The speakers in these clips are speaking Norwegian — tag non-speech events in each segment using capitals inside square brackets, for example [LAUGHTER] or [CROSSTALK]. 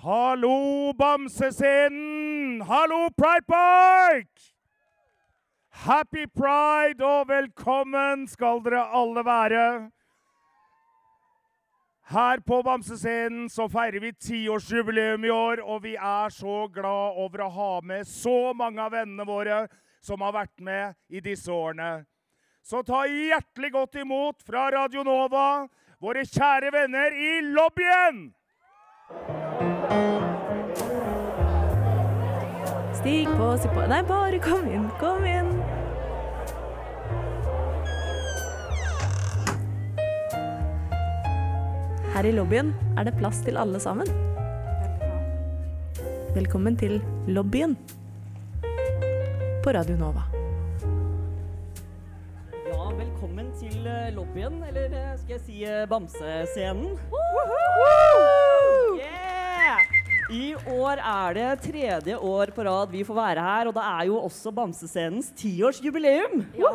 Hallo, Bamsescenen! Hallo, Pride Park! Happy pride og velkommen skal dere alle være. Her på Bamsescenen så feirer vi tiårsjubileum i år, og vi er så glad over å ha med så mange av vennene våre som har vært med i disse årene. Så ta hjertelig godt imot fra Radio Nova våre kjære venner i lobbyen! Stig på, si på Nei, bare kom inn, kom inn. Her i lobbyen er det plass til alle sammen. Velkommen til lobbyen på Radio Nova. Ja, velkommen til eh, lobbyen, eller eh, skal jeg si eh, Uh Yeah! I år er det tredje år på rad vi får være her, og det er jo også Bamsescenens tiårsjubileum. Ja.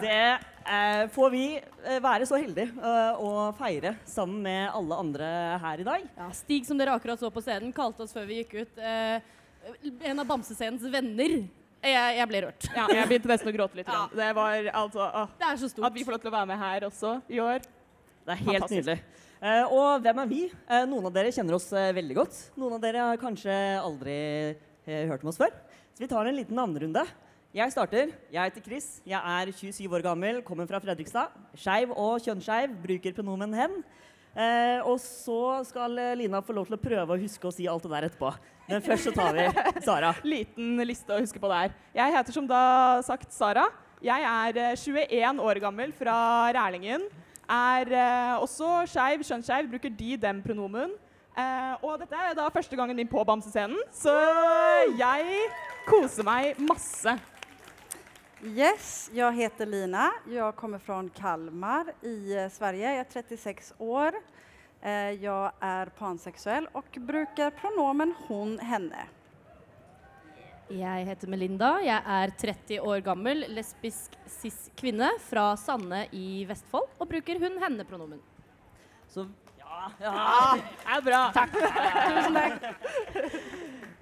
Det eh, får vi eh, være så heldige eh, å feire sammen med alle andre her i dag. Ja, Stig, som dere akkurat så på scenen, kalte oss før vi gikk ut eh, en av Bamsescenens venner. Jeg, jeg ble rørt. Ja, jeg begynte nesten å gråte litt. Ja. Det var altså å, Det er så stort. At vi får lov til å være med her også i år. Det er helt Fantastisk. nydelig. Eh, og hvem er vi? Eh, noen av dere kjenner oss eh, veldig godt. Noen av dere har kanskje aldri hørt om oss før. Så vi tar en liten navnerunde. Jeg starter. Jeg heter Chris. Jeg er 27 år gammel, kommer fra Fredrikstad. Skeiv og kjønnsskeiv. Bruker pronomen hen. Eh, og så skal Lina få lov til å prøve å huske å si alt det der etterpå. Men først så tar vi [LAUGHS] Sara. Liten liste å huske på der. Jeg heter som da sagt Sara. Jeg er eh, 21 år gammel fra Rælingen. Er eh, også skeiv, skjønnskeiv, bruker de-dem-pronomen. Eh, og dette er da første gangen min på Bamsescenen, så jeg koser meg masse. Yes, jeg heter Lina. Jeg kommer fra Kalmar i eh, Sverige. Jeg er 36 år. Jeg er panseksuell og bruker pronomen hon, henne. Jeg heter Melinda. Jeg er 30 år gammel, lesbisk cis-kvinne fra Sanne i Vestfold og bruker hun-henne-pronomen. Så ja, ja. Det er bra. Takk. Tusen takk.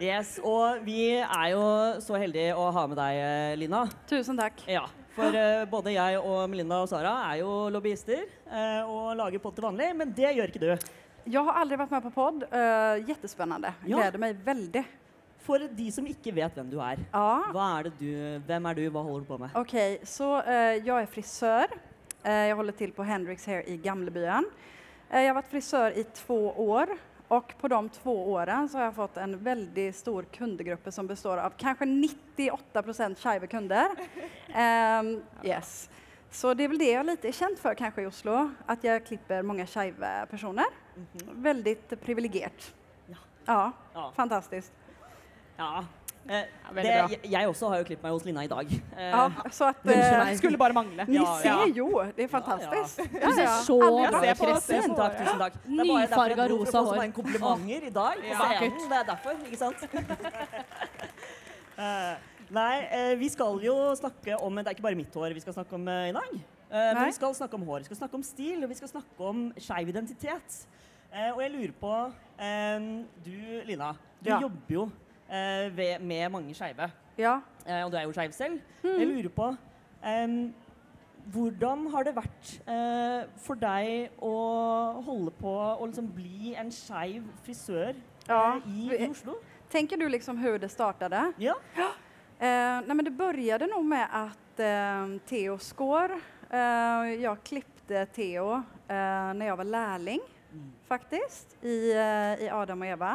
Yes, og vi er jo så heldige å ha med deg, eh, Lina. Tusen takk. Ja, for uh, både jeg og Melinda og Sara er jo lobbyister uh, og lager podd til vanlig, men det gjør ikke du. Jeg har aldri vært med på podd. Uh, Gleder Ja. meg mig väldigt. For de som ikke vet hvem du er, Ja, er det du, hvem er du, hva holder du på med? Ok, Så uh, Jeg er frisør. Uh, jeg holder til på Hendrix Hair i Gamlebyen. Uh, jeg har vært frisør i to år. Og på de to årene så har jeg fått en veldig stor kundegruppe som består av kanskje 98 skeive kunder. [LAUGHS] Um, yes. Så det er vel det jeg er litt kjent for kanskje i Oslo, At jeg klipper mange skeive personer. Väldigt privilegert. Ja. Ja, Ja. Ja. Eh, det, jeg, jeg også har jo klippet meg hos Lina i dag. Eh, Ja, så at det eh. Skulle bare mangle. Vi Ja, ser ja. jo, det er fantastisk. Ja, Du ser så bra ut, Kristin. Tusen takk, tusen takk. Er Nyfarga rosa hår. Det mange komplimenter i dag på Ja. scenen. Det er derfor, ikke sant? [LAUGHS] Eh, nei, eh, vi skal jo snakke om Det er ikke bare mitt hår vi skal snakke om i dag. Eh, men vi skal snakke om hår, vi skal snakke om stil, og vi skal snakke om skeiv identitet. Eh, og jeg lurer på Du, Lina, du Ja. jobber jo ved, med mange skeive. Ja. Eh, og du er jo skeiv selv. Jeg lurer på em, hvordan har det vært eh, for deg å holde på å liksom bli en skeiv frisør Ja. eh, i, i Oslo? Tenker du liksom hvordan det startet? Ja. Eh, nei, men det begynte nå med at eh, Theo eh, jeg klippte Theo eh, når jeg var lærling, faktisk, i, eh, i Adam og Eva.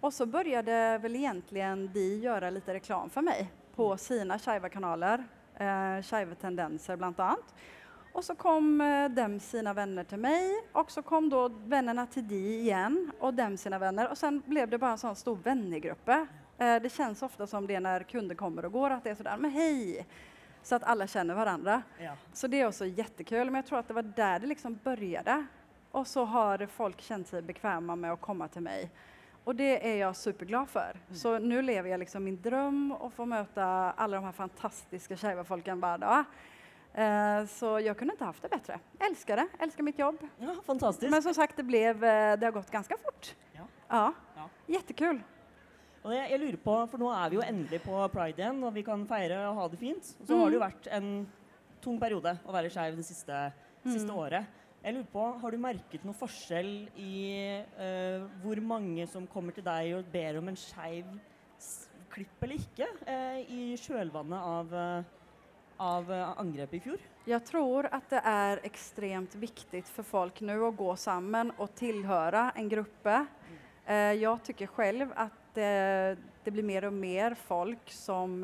Och så började väl egentligen de göra lite reklam för mig på sina Shiva-kanaler, eh, Shiva-tendenser bland annat. Och så kom eh, dem sina vänner till mig och så kom då vännerna till de igen och dem sina vänner och sen blev det bara en sån stor vännergrupp. Eh, det känns ofta som det när kunder kommer och går att det är sådär, men hej! Så att alla känner varandra. ja. Så det är också jättekul, men jag tror att det var där det liksom började. Och så har folk känt sig bekväma med att komma till mig. Och det är jag superglad för. Så nu lever jag liksom min dröm och får möta alla de här fantastiska tjejfolken varje dag. Eh, så jag kunde inte haft det bättre. Älskar det, älskar mitt jobb. ja, fantastisk. Men som sagt, det, blev, eh, det har gått ganska fort. Ja. Ja. Ja. Jättekul. Og jeg, jeg lurer på, for nå er vi jo endelig på pride igjen, og vi kan feire og ha det fint. Og så har det jo vært en tung periode å være skeiv det siste, siste året. Jeg lurer på, Har du merket noe forskjell i uh, hvor mange som kommer til deg og ber om en skeiv klipp eller ikke, uh, i kjølvannet av, uh, av angrepet i fjor? Jeg tror at det er ekstremt viktig for folk nå å gå sammen og tilhøre en gruppe. jeg jag selv at det blir mer og mer folk som,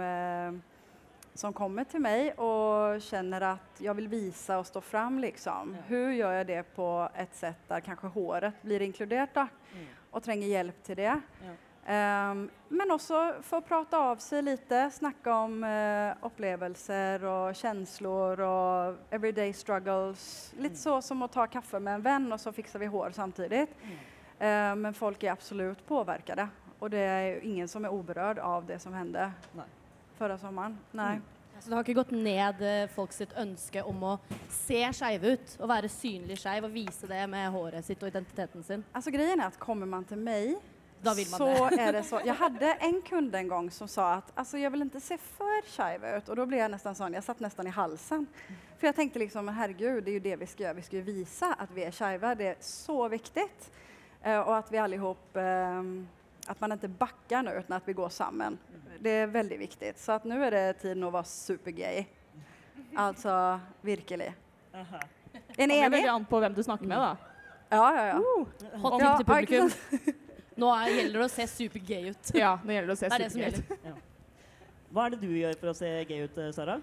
som kommer till mig och känner att jag vill visa och stå fram. Liksom. Ja. Hur gör jag det på ett sätt där kanskje håret blir inkludert da, Mm. og trenger hjelp til det. Ja. Um, men også få prate av seg litt, snakke om uh, opplevelser og følelser og everyday struggles. Lite så som å ta kaffe med en venn, og så fikser vi hår samtidigt. Ehm, men folk er absolut påverkade og det er ingen som er uberørt av det som hände Nej. sommeren. Nei. Nej. Så det har ikke gått ned eh, folk sitt ønske om å se skeive ut Å være synlig skeiv og vise det med håret sitt og identiteten sin. Altså grejen er at kommer man til meg, man så det. er det så. Jeg hadde en kund en gang som sa at altså, jeg vil ikke se for skeiv ut Og da ble jeg nesten sånn Jeg satt nesten i halsen. For jeg tenkte liksom, herregud, det er jo det vi skal gjøre. Vi skal jo vise at vi er skeive. Det er så viktig. Eh, og at vi allihop, ehm, att man inte backar nu utan att vi går sammen. Det er veldig viktig. Så att nu är det tiden å være supergay. Altså virkelig. Aha. En Kommer enig? veldig an på hvem du snakker med, da. Ja, ja, ja. Hot Ja, tip til ja, ikke publikum. [LAUGHS] Nå er, gjelder det å se supergay ut. [LAUGHS] Ja, nå gjelder det å se Det er det som supergøy ut. gjelder. Hva er det du gjør for å se gay ut, eh, Sara?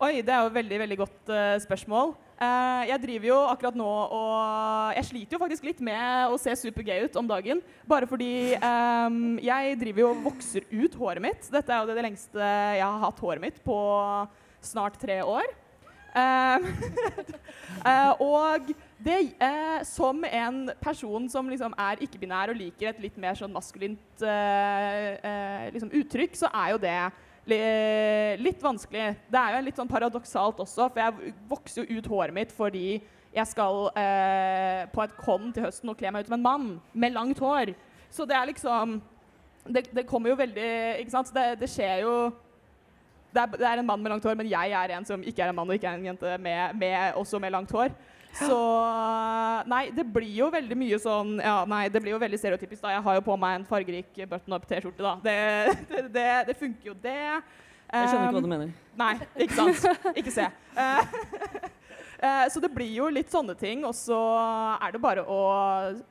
Oi, det er jo et veldig, veldig godt eh, spørsmål. Eh, jeg driver jo akkurat nå og Jeg sliter jo faktisk litt med å se supergay ut om dagen. Bare fordi um, jeg driver jo og vokser ut håret mitt. Dette er jo det, lengste jeg har hatt håret mitt på snart tre år. [LAUGHS] Eh, og det, uh, som en person som liksom er ikke-binær og liker et litt mer sånn maskulint uh, uh, liksom uttrykk, så er jo det litt vanskelig. Det er jo litt sånn paradoksalt også, for jeg vokser jo ut håret mitt fordi jeg skal eh, på et con til høsten og kle meg ut som en mann med langt hår. Så det er liksom Det, det kommer jo veldig Ikke sant? Det, det skjer jo det er, det er en mann med langt hår, men jeg er en som ikke er en mann og ikke er en jente med, med, også med langt hår. Så Nei, det blir jo veldig mye sånn Ja, nei, det blir jo veldig stereotypisk. da. Jeg har jo på meg en fargerik button-up-T-skjorte, da. Det, [LAUGHS] det, det, det funker jo, det. Jeg skjønner ikke hva du mener. Nei, ikke sant. Ikke se. Eh, [LAUGHS] eh, så det blir jo litt sånne ting, og så er det bare å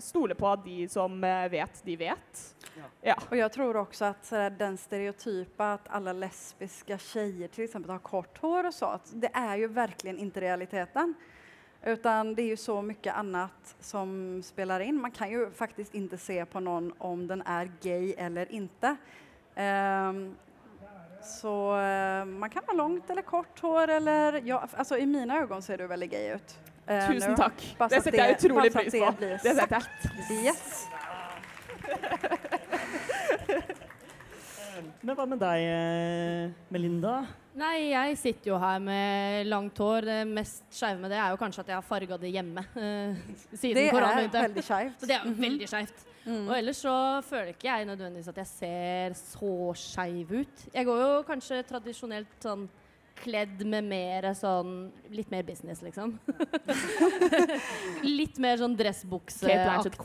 stole på at de som eh, vet, de vet. Ja. ja. Og jeg tror også at den stereotypa at alle lesbiske tjejer till exempel har kort hår og så, at det er jo verkligen ikke realiteten. Utan det är ju så mycket annat som spelar in. Man kan ju faktiskt inte se på någon om den är gay eller inte. Um, så uh, man kan ha långt eller kort hår eller, ja, alltså i mina ögon ser du väldigt gay ut. Uh, Tusen nu. takk. Det setter jeg utrolig pris på. Det, Det setter jeg. Yes. Men hva med deg, eh, Melinda? Nei, jeg sitter jo her med langt hår. Det mest skeive med det er jo kanskje at jeg har farga det hjemme. [LAUGHS] eh, siden Det korona Det er veldig skevt. Så det er veldig skeivt. Mm. Og ellers så føler ikke jeg nødvendigvis at jeg ser så skeiv ut. Jeg går jo kanskje tradisjonelt sånn kledd med mer sånn Litt mer business, liksom. [LAUGHS] litt mer sånn dressbukseaktig.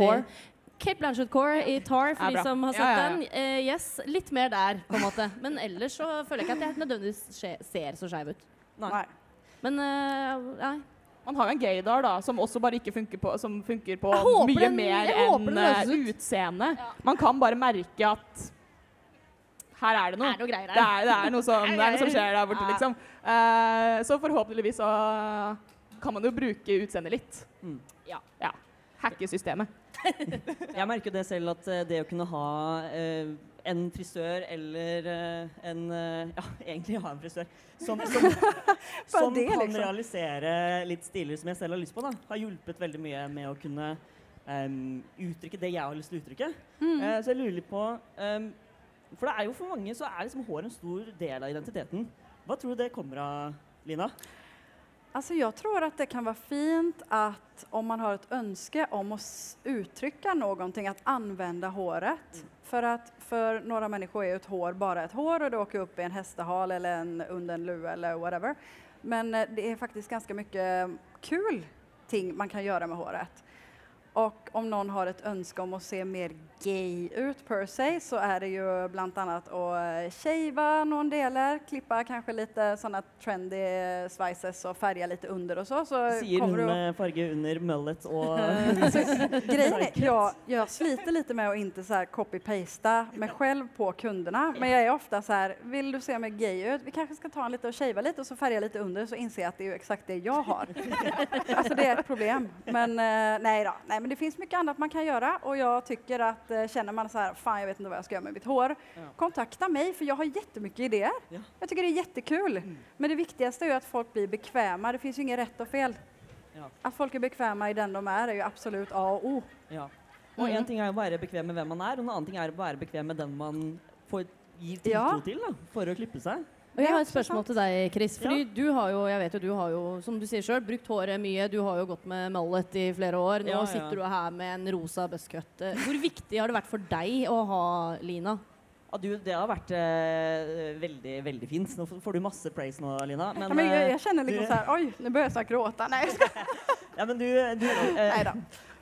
Kate Blanchett Core i Tar, for de som har sett Ja, ja, ja. den. Uh, yes, litt mer der, på en måte. Men ellers så føler jeg ikke at jeg nødvendigvis ser så skeiv ut. Nei. Men uh, nei. Man har jo en gaydar da, som også bare ikke funker på, som funker på mye den- mer enn eh, utseende. Ja. Man kan bare merke at her er det noe. Er det noe greier Det er, det er, noe, som, [LAUGHS] det er noe som skjer der borte, Ja. liksom. Uh, så forhåpentligvis så kan man jo bruke utseendet litt. Mm. Ja. ja. Hacke systemet. [LAUGHS] Jeg merker det selv at eh, det å kunne ha eh, en frisør eller eh, en eh, Ja, [LAUGHS] egentlig ha en frisør som, som, [LAUGHS] som det, kan liksom. realisere litt stiler som jeg selv har lyst på, da, har hjulpet veldig mye med å kunne um, uttrykke det jeg har lyst til å uttrykke. Mm. Eh, så jeg lurer litt på um, For det er jo for mange så er liksom hår en stor del av identiteten. Hva tror du det kommer av, Lina? Alltså jag tror att det kan vara fint att om man har ett önske om att s- uttrycka någonting, att använda håret. För att för några människor är ett hår bara ett hår och det åker upp i en hästehal eller en, under en lue eller whatever. Men eh, det är faktiskt ganska mycket kul ting man kan göra med håret. Och om noen har et ønske om å se mer gay ut per se så er det jo bl.a. å shave noen deler, klippe kanskje klippa sånne trendy sveises og farge litt under og så. så Sier hun du med farge under mullet og [LAUGHS] Greien er jag, jeg sliter litt med å ikke copy-paste meg selv på kundene, Men jeg er ofte sånn Vil du se mer gay ut? Vi kanskje skal ta en litt og shave litt, og så farge litt under så inser jeg at det er jo exakt det jeg har. [LAUGHS] altså, det er et problem. Men nei da. Nei, nej men det finns mycket annat man kan göra och jag tycker att eh, känner man så här, fan jag vet inte vad jag ska göra med mitt hår. Ja. Kontakta mig för jag har jättemycket idéer. Ja. Jag tycker det är jättekul. Men det viktigaste är ju att folk blir bekväma. Det finns ju inget rätt och fel. Ja. Att folk är bekväma i den de är är ju absolut A och O. Ja. Och mm. en ting er å være bekväm med hvem man er, og en annen ting er å være bekväm med den man får gir tilltro Ja. til da, for å klippe seg. Og jeg har et spørsmål til deg, Chris. Fordi Ja. du har jo, jeg vet jo, du har jo, som du sier sjøl, brukt håret mye. Du har jo gått med mallet i flere år. Nå Ja, ja. sitter du her med en rosa buzzcut. Eh, Hvor viktig har det vært for deg å ha Lina? Ja, du, det har vært eh, veldig, veldig fint. Nå får du masse praise nå, Lina. Men, ja, men jeg, jeg, kjenner känner liksom du- så här, oj, nu börjar jag snart gråta. Nei, jeg skal... [LAUGHS] ja, men du, du eh, Nej då.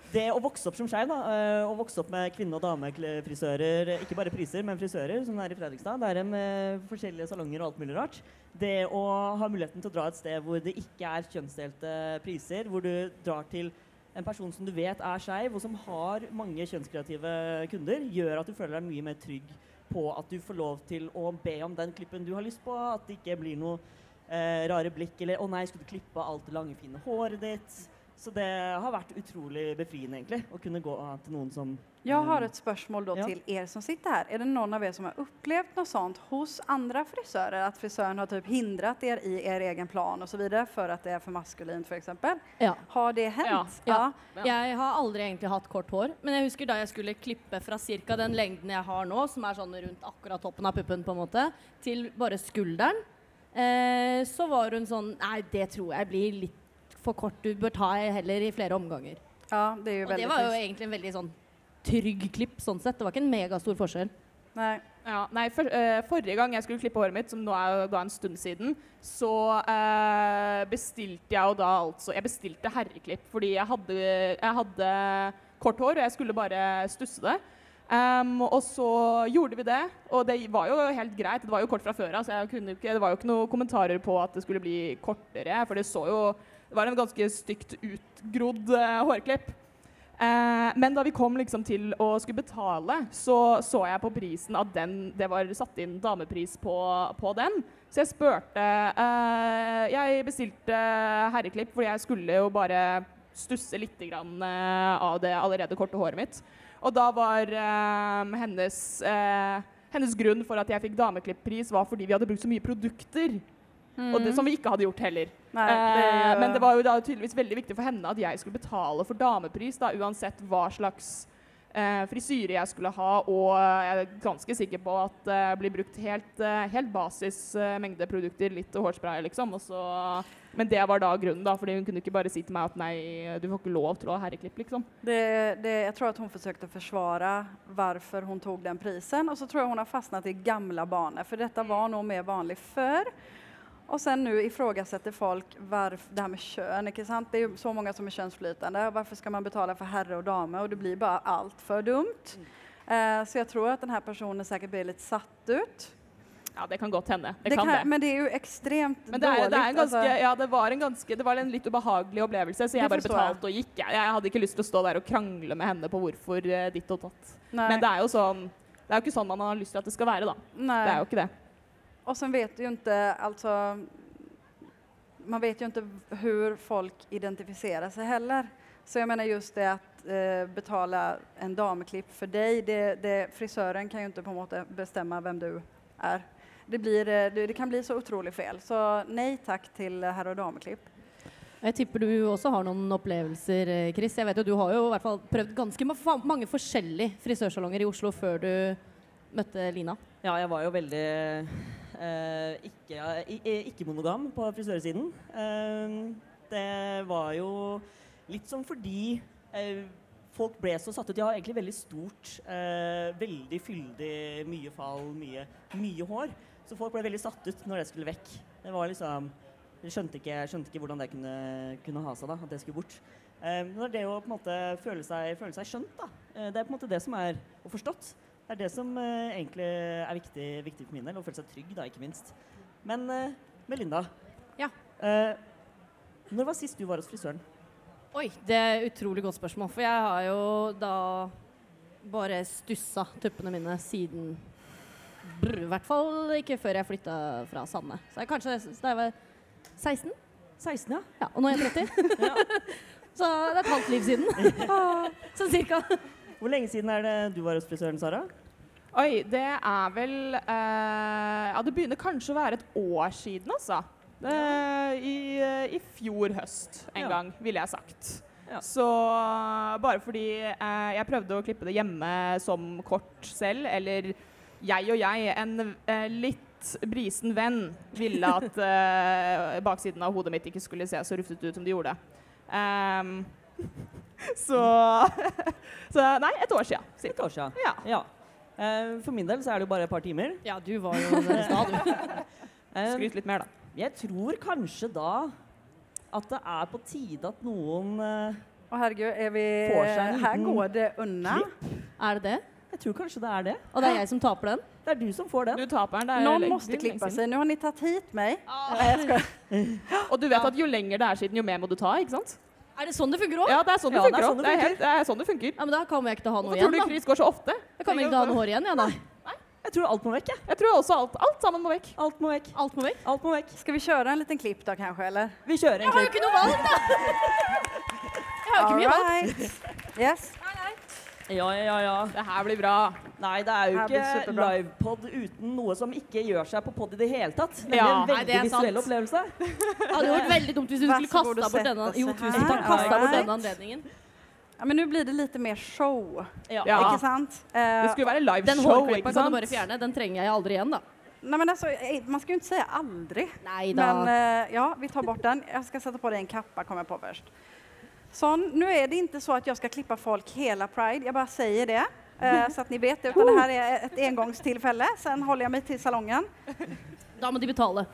Det å vokse opp som skeiv, eh, å vokse opp med kvinne- og damefrisører, ikke bare priser, men frisører, som det er i Fredrikstad, det er med forskjellige salonger og alt mulig rart. Det å ha muligheten til å dra et sted hvor det ikke er kjønnsdelte priser, hvor du drar til en person som du vet er skeiv, og som har mange kjønnskreative kunder, gjør at du føler deg mye mer trygg på at du får lov til å be om den klippen du har lyst på, at det ikke blir noe eh, rare blikk eller 'Å nei, skulle du klippe alt det lange, fine håret ditt?' Så det har vært utrolig befriende egentlig, å kunne gå til noen som Jeg har et spørsmål da, Ja. til er som sitter her. Er det noen av dere som har opplevd noe sånt hos andre frisører? At frisøren har typ hindret dere i er egen plan og så videre, for at det er for maskulint for exempel? Ja. Har det hänt? Ja. Jeg har aldri egentlig hatt kort hår, men jeg husker da jeg skulle klippe fra ca. den lengden jeg har nå, som er sånn rundt akkurat toppen av puppen, på en måte, til bare skulderen, eh, så var hun sånn Nei, det tror jeg blir litt for kort. Du bør ta heller i flere omganger. Ja, det er jo Og det var jo trist. egentlig en veldig sånn trygg klipp, sånn sett. Det var ikke en megastor forskjell. Nei. Ja, nei, for, uh, forrige gang jeg skulle klippe håret mitt, som nå er da en stund siden, så uh, bestilte jeg jo da altså Jeg bestilte herreklipp fordi jeg hadde, jeg hadde kort hår, og jeg skulle bare stusse det. Um, og så gjorde vi det, og det var jo helt greit. Det var jo kort fra før av, så jeg kunne ikke, det var jo ikke noen kommentarer på at det skulle bli kortere, for det så jo Det var en ganske stygt utgrodd eh, hårklipp. Eh, men da vi kom liksom til å skulle betale, så så jeg på prisen at den, det var satt inn damepris på, på den. Så jeg spurte eh, Jeg bestilte herreklipp fordi jeg skulle jo bare stusse litt grann, eh, av det allerede korte håret mitt. Og da var eh, hennes, eh, hennes grunn for at jeg fikk dameklippris, var fordi vi hadde brukt så mye produkter. Og det, som vi ikke hadde gjort heller. Nei, det Eh, men det var jo da tydeligvis veldig viktig for henne at jeg skulle betale for damepris, da, uansett hva slags eh, frisyre jeg skulle ha. Og jeg er ganske sikker på at det blir brukt helt, eh, helt basis mengde produkter, litt hårspray, liksom. Og så, men det var da grunnen, da, fordi hun kunne ikke bare si til meg at nei, du får ikke lov til å ha herreklipp, liksom. Det, det, jeg tror at hun forsøkte å forsvare hvorfor hun tog den prisen og så tror jeg hun har fastnet i gamla baner, for dette var noe mer vanlig förr. Och sen nu ifrågasätter folk varför, det här med kön, ikke sant? Det är ju så många som är könsflytande. Varför ska man betala för herre och dame? Och det blir bara allt för dumt. Eh, så jag tror att den här personen säkert blir lite satt ut. Ja, det kan godt hende. Det, Det kan kan, det. men det är ju extremt Men det, er, jo det, er en ganske, alltså. ja, det var en ganske Det var en litt ubehagelig opplevelse, så jeg bare betalte og gikk. Jeg, jeg hadde ikke lyst til å stå der og krangle med henne på hvorfor eh, ditt og tatt. Nei. Men det er jo sånn Det er jo ikke sånn man har lyst til at det skal være, da. Nei. Det er jo ikke det. Och sen vet du ju inte, alltså, man vet ju inte hur folk identifierar sig heller. Så jag menar just det att eh, betala en damklipp för dig, det, det, frisören kan ju inte på något måte bestämma vem du är. Det, blir, eh, det, det kan bli så utrolig fel. Så nej tack till herr och damklipp. Jeg tipper du også har noen opplevelser, eh, Chris. Jeg vet jo, Du har jo i hvert fall prøvd ganske mange forskjellige frisørsalonger i Oslo før du møtte Lina. Ja, jeg var jo veldig eh, ikke, i- i- ikke monogam på frisørsiden. Eh, det var jo litt sånn fordi eh, folk ble så satt ut. Jeg har egentlig veldig stort, veldig fyldig, mye fall, mye, mye hår. Så folk ble veldig satt ut når det skulle vekk. Det var liksom Jeg skjønte ikke, jeg skjønte ikke hvordan det kunne, kunne ha seg, da, at det skulle bort. Men det er det å på en måte føle seg, føle seg skjønt, da. Det er på en måte det som er og forstått. Det er det som eh, egentlig er viktig, viktig for min del. Å føle seg trygg, da, ikke minst. Men eh, Melinda. Ja. Eh, når var sist du var hos frisøren? Oi, det er et utrolig godt spørsmål. For jeg har jo da bare stussa tuppene mine siden brr, I hvert fall ikke før jeg flytta fra Sande. Så jeg kanskje da jeg var 16? 16, ja. Ja, og nå er jeg 30. [LAUGHS] Så det er et halvt liv siden. [LAUGHS] Sånn cirka. Hvor lenge siden er det du var hos frisøren, Sara? Oi, det er vel eh, Ja, det begynner kanskje å være et år siden, altså. Det, i, eh, I fjor høst en Ja. gang, ville jeg sagt. Ja. Så bare fordi eh, jeg prøvde å klippe det hjemme som kort selv, eller jeg og jeg, en eh, litt brisen venn, ville at [LAUGHS] eh, baksiden av hodet mitt ikke skulle se så ruftet ut som det gjorde. Um, [LAUGHS] så [LAUGHS] Så nei, et år siden. Et år siden. Ja. Eh, for min del så er det jo bare et par timer. Ja, du var jo der i stad, du. [LAUGHS] Eh, Skryt litt mer, da. jeg tror kanskje da at det er på tide at noen Å herregud, er vi, Får sig en här liten går det unna Er det det? Jeg tror kanskje det er det. Og det er jeg som taper den? Det er du som får den. Du taperen. Det er Någon lenge- måste det er lenge klippa siden. sig. Nu har ni tatt hit meg. Skojar. [LAUGHS] Og du vet at jo lenger det er siden, jo mer må du ta, ikke sant? Er det sånn det funker òg? Ja, det er sånn det Ja, det er sånn det Det er, funker. helt, det er sånn det funker. Ja, men da kommer jeg ikke til å ha noe Hvorfor tror igjen, du. Chris går så ofte? Jeg kommer ikke til å ha noe hår igjen, jeg, da. Jeg tror alt må vekk. Jeg. Jeg tror også alt, alt sammen må vekk. Alt må vekk. Alt må vekk. Alt må vekk. Skal vi kjøre en liten klipp da, kanskje? eller? Vi kjører en klipp. Jeg har jo ikke noe valg, da! [LAUGHS] Jeg har jo ikke mye valg. right. Yes. Ja, ja, ja, ja. Det her blir bra. Nei, det er jo Det blir ikke superbra. livepod uten noe som ikke gjør seg på pod i det hele tatt. Nemlig Ja. en Nei, veldig det er visuell opplevelse. [LAUGHS] Det hadde vært veldig dumt hvis du skulle kasta bort sett denne oss Jo, her. tusen takk. Kasta bort denne anledningen. Ja, men nå blir det litt mer show. Ja. Ja. Ikke sant? Det Eh, skulle være live Den show, hårklippa ikke kan du sant? bare fjerne. Den trenger jeg aldri igjen, da. nej, men alltså, eh, man ska ju inte säga aldrig. Nei da. Men eh, ja, vi tar bort den. Jag ska sätta på dig en kappa kommer jag på först. Sån, nu är det inte så att jag ska klippa folk hela Pride, jag bara säger det. eh, [LAUGHS] så att ni vet det, utan det här är ett engångstillfälle. Sen håller jag mig till salongen. Da må de betale.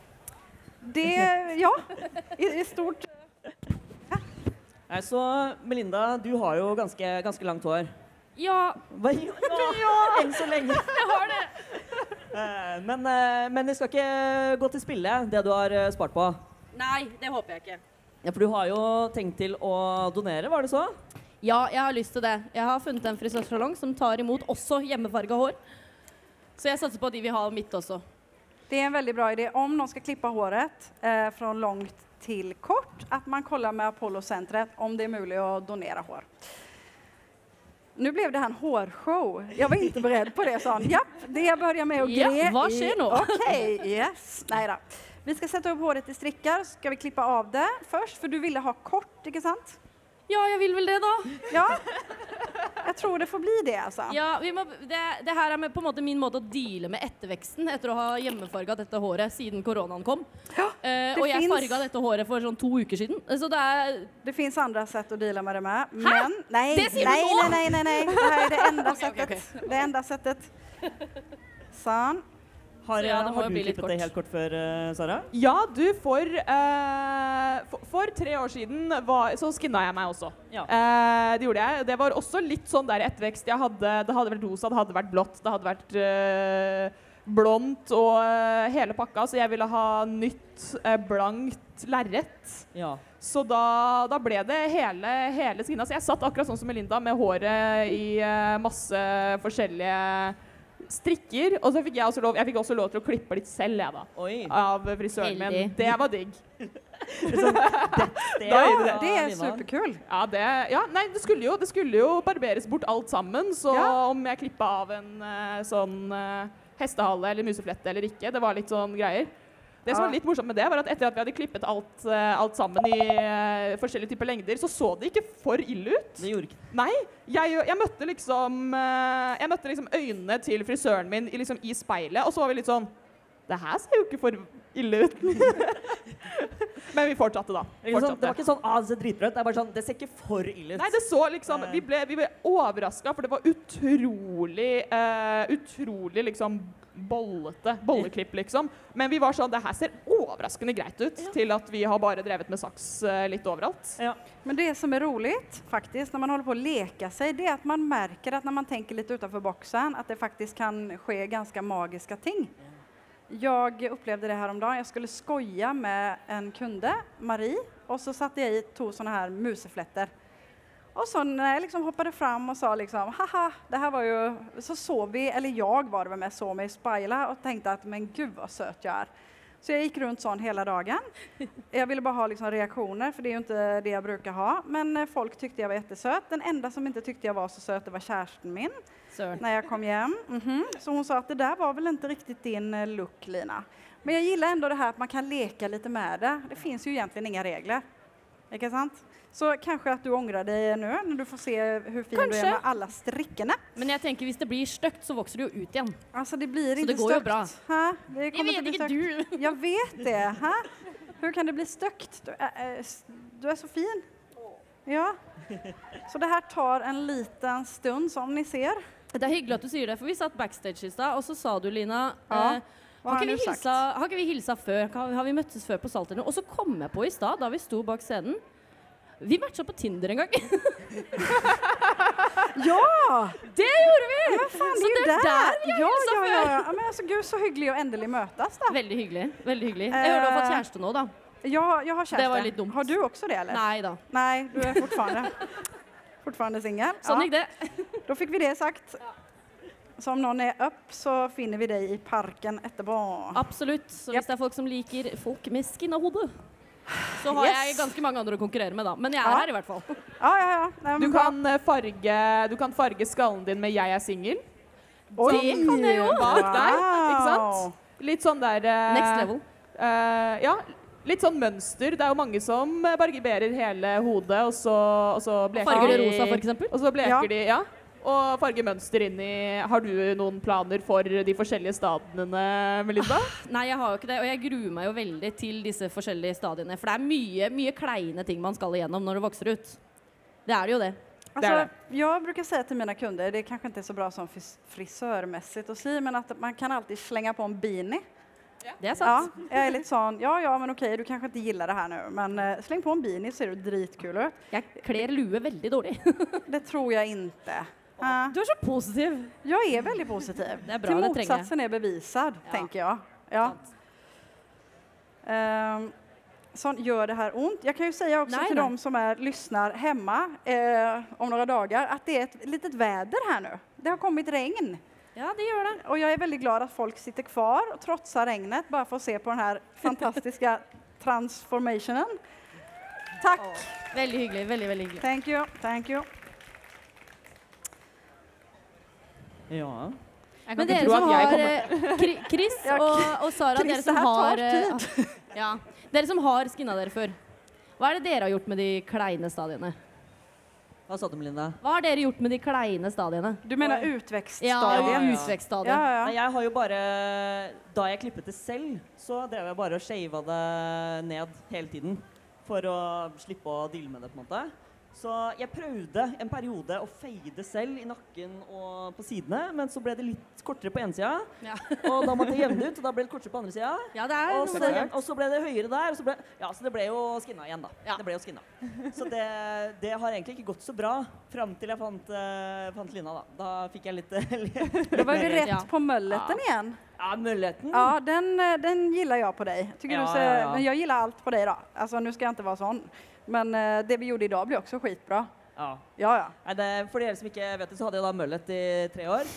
Det, ja, i, i stort. Nei, så Melinda, du har jo ganske, ganske langt hår. Ja, Hva? Ja, enn så lenge. [LAUGHS] Jeg har det. Men, eh, men det skal ikke gå til spille, det du har eh, spart på. Nei, det håper jeg ikke. Ja, For du har jo tenkt til å donere, var det så? Ja, jeg har lyst til det. Jeg har funnet en frisørsalong som tar imot også hjemmefarga hår. Så jeg satser på at de vil ha mitt også. Det er en veldig bra idé om noen skal klippe håret eh, fra langt til kort, at man kollar med Apollo-centret om det er mulig å donere hår. Nå ble det här en hårshow. Jeg var ikke beredd på det, sa han. Japp, det börjar med Ja, gre vad i- sker nu? Okej, yes. Nej då. Vi skal sette opp håret i så skal vi klippe av det først. For du ville ha kort, ikke sant? Ja, jeg vil vel det, da. Ja. Jeg tror det får bli det, altså. Ja, vi må, det, det her er på en måte min måte å deale med etterveksten etter å ha hjemmefarga dette håret siden koronaen kom. Eh, og jeg finns- farga dette håret for sånn to uker siden. Så det er Det fins andre sett å deale med det med. Men nei, Det sier nei, du nå! Nei, nei, nei, nei. Det er är det enda [LAUGHS] okay, settet. Okay, okay. Det enda settet. Sånn. Har, ja, har du klippet det helt kort før, eh, Sara? Ja, du, for, eh, for, for tre år siden var, så skinna jeg meg også. Ja. Eh, det gjorde jeg. Det var også litt sånn der ettervekst. Jeg hadde, det hadde vært rosa, det hadde vært blått, det hadde vært eh, blondt og eh, hele pakka. Så jeg ville ha nytt, eh, blankt lerret. Ja. Så da, da ble det hele, hele skinna. Så jeg satt akkurat sånn som Melinda, med håret i masse forskjellige strikker. Og så fikk jeg også lov, jeg fikk også lov til å klippe litt selv, jeg, da. Oi. Av frisøren min. Det var digg. [LAUGHS] Det, Da vi det. Det är Nina. superkul. Ja, det, ja, nei, det skulle, jo, det skulle jo barberes bort alt sammen, så Ja. om jeg klippa av en eh, sånn eh, hestehale eller museflette eller ikke, det var litt sånn greier. Det som var litt morsomt med det, var at etter at vi hadde klippet alt, eh, alt sammen i eh, forskjellige typer lengder, så så det ikke for ille ut. Det gjorde ikke Nei, jeg, jeg møtte liksom eh, Jeg møtte liksom øynene til frisøren min i, liksom, i speilet, og så var vi litt sånn Det her ser jo ikke for ille ut. [LAUGHS] Men vi fortsatte, da. Fortsatte. Det var ikke sånn ah, det ser dritbra ut. Det er bare sånn, det ser ikke for ille ut. Nei, det så liksom Vi ble, vi ble overraska, for det var utrolig uh, Utrolig liksom bollete. Bolleklipp, liksom. Men vi var sånn Det her ser overraskende greit ut til at vi har bare drevet med saks uh, litt overalt. Ja. Men det som er rolig, faktisk, når man holder på å leke seg, det er at man merker at når man tenker litt utenfor boksen, at det faktisk kan skje ganske magiske ting. Jeg opplevde det her om dagen. Jeg skulle skoja med en kunde, Marie, og så satte jeg i to sånne her museflätter. Och så när jag liksom hoppade fram och sa liksom, haha, det här var ju, så såg vi, eller jag var det väl med, såg mig spajla och tänkte att men gud vad söt jag är. Så jag gick runt sån hela dagen. Jag ville bara ha liksom reaktioner, för det är ju inte det jag brukar ha. Men eh, folk tyckte jag var jättesöt. Den enda som inte tyckte jag var så söt, det var kärsten min, Søren. när jag kom hem. -hmm. Så hon sa att det där var väl inte riktigt din eh, look, Lina. Men jag gillar ändå det här att man kan leka lite med det. Det finns ju egentligen inga regler. Inte sant? Så kanskje at du angrer deg nå, når du får se hvor fin du er med alle strikkene. Men jeg tenker hvis det blir stygt, så vokser det jo ut igjen. Altså, det blir Så det går støkt. jo bra. Hæ? Det Jeg vet ikke du. Jeg vet det. Hæ? Hvordan kan det bli stygt? Du är, eh, du er så fin. Ja. Så det her tar en liten stund som ni ser. Det er hyggelig at du sier det, for vi satt backstage i stad, og så sa du, Lina Ja, eh, har, ikke vi hilsa, har ikke vi hilsa før? Har, har vi møttes før på Salterne? Og så kom jeg på i stad, da vi sto bak scenen Vi matcha på Tinder en gang. [LAUGHS] Ja! det gjorde vi! Ja, faen, Så det er der, vi har ja, før. ja, ja. Men alltså gud så hyggelig å endelig møtes da. Veldig hyggelig. veldig hyggelig. Jeg hører du har fått Eh, kjæreste nå, da. Ja, jeg har kjæreste. Det var litt dumt. Har du også det eller? Nei da. Nei, du er fortfarande, [LAUGHS] fortfarande singel. Sånn gikk det. [LAUGHS] da fikk vi det sagt. Så om noen er up, så finner vi deg i parken etterpå. Absolutt. Så hvis hvis det er folk som liker folk med skinna hode, så har jeg ganske mange andre å konkurrere med, da. Men jeg er Ja. her i hvert fall. Ja, ja, ja. Nej, Du kan, eh, farge, du kan farge skallen din med 'jeg er singel' Det kan jeg jo. bak der. Ikke sant? Litt sånn der uh, Next level. Uh, ja, litt sånn mønster. Det er jo mange som barberer hele hodet, og så, og så bleker Farger det de rosa, for eksempel? Og så bleker Ja. de, ja. Og farge mønster inn i Har du noen planer for de forskjellige stadiene, Melinda? Nei, jeg har jo ikke det. Og jeg gruer meg jo veldig til disse forskjellige stadiene. For det er mye, mye kleine ting man skal igjennom når du vokser ut. Det er det jo det. Alltså, Det är jag brukar säga till mina kunder, det kanske inte är så bra som frisørmessig frisörmässigt att säga, men att man kan alltid slänga på en beanie. Det er Ja, sant. jag är lite sån, ja ja men okej du kanske inte gillar det här nu, men uh, släng på en beanie så ser du dritkul ut. Jeg kler lue veldig dårlig. [LAUGHS] Det tror jag inte. Ja. Du er så positiv. Jag är väldigt positiv. Det är bra, Till det trenger jag. motsatsen är bevisad, Ja. tänker jag. Ja. Ehm, sån, gör det här ont? Jag kan ju säga också Nej, till nej. de som är, lyssnar hemma eh, om några dagar att det är ett litet väder här nu. Det har kommit regn. Ja, det gjør det. Och jag är väldigt glad att folk sitter kvar och trotsar regnet bara för att se på den här [LAUGHS] fantastiska transformationen. Tack! Veldig hyggelig. Veldig, veldig hyggelig. Thank you, thank you. Ja. Jeg kan Men ikke dere tro som at jeg har kommer eh, Chris og, og Sara, Chris, dere som har eh, [LAUGHS] ja, Dere som har skinna dere før. Hva er det dere har gjort med de kleine stadiene? Hva sa du, Melinda? Hva har dere gjort med de kleine stadiene? Du mener utvekststadiet? Ja, utvekststadiet. Ja, ja. Nei, jeg har jo bare Da jeg klippet det selv, så drev jeg bare og shava det ned hele tiden. For å slippe å deale med det, på en måte. Så jeg prøvde en periode å fade selv i nakken og på sidene, men så ble det litt kortere på ene sida. Ja. [LAUGHS] Og da måtte jeg jevne ut, og da ble det kortere på andre sida. Ja, Og, og så ble det høyere der, ble, ja, så det ble jo skinna igjen, da. Ja. Det ble jo skinna. Så det, det har egentlig ikke gått så bra fram til jeg fant, uh, fant Lina, da. Da fikk jeg litt, [LAUGHS] litt Då var du rett på mølleten igjen. Ja, muligheten. Ja, den, eh, den gillar jag på dig. Ja, du ser, ja, ja. Men jag gillar allt på dig då. Alltså nu ska jag inte vara sån. Men eh, det vi gjorde idag blir også skitbra. Ja. Ja, ja. Nei, det, for dere som ikke vet det, så hadde jeg da møllet i tre år.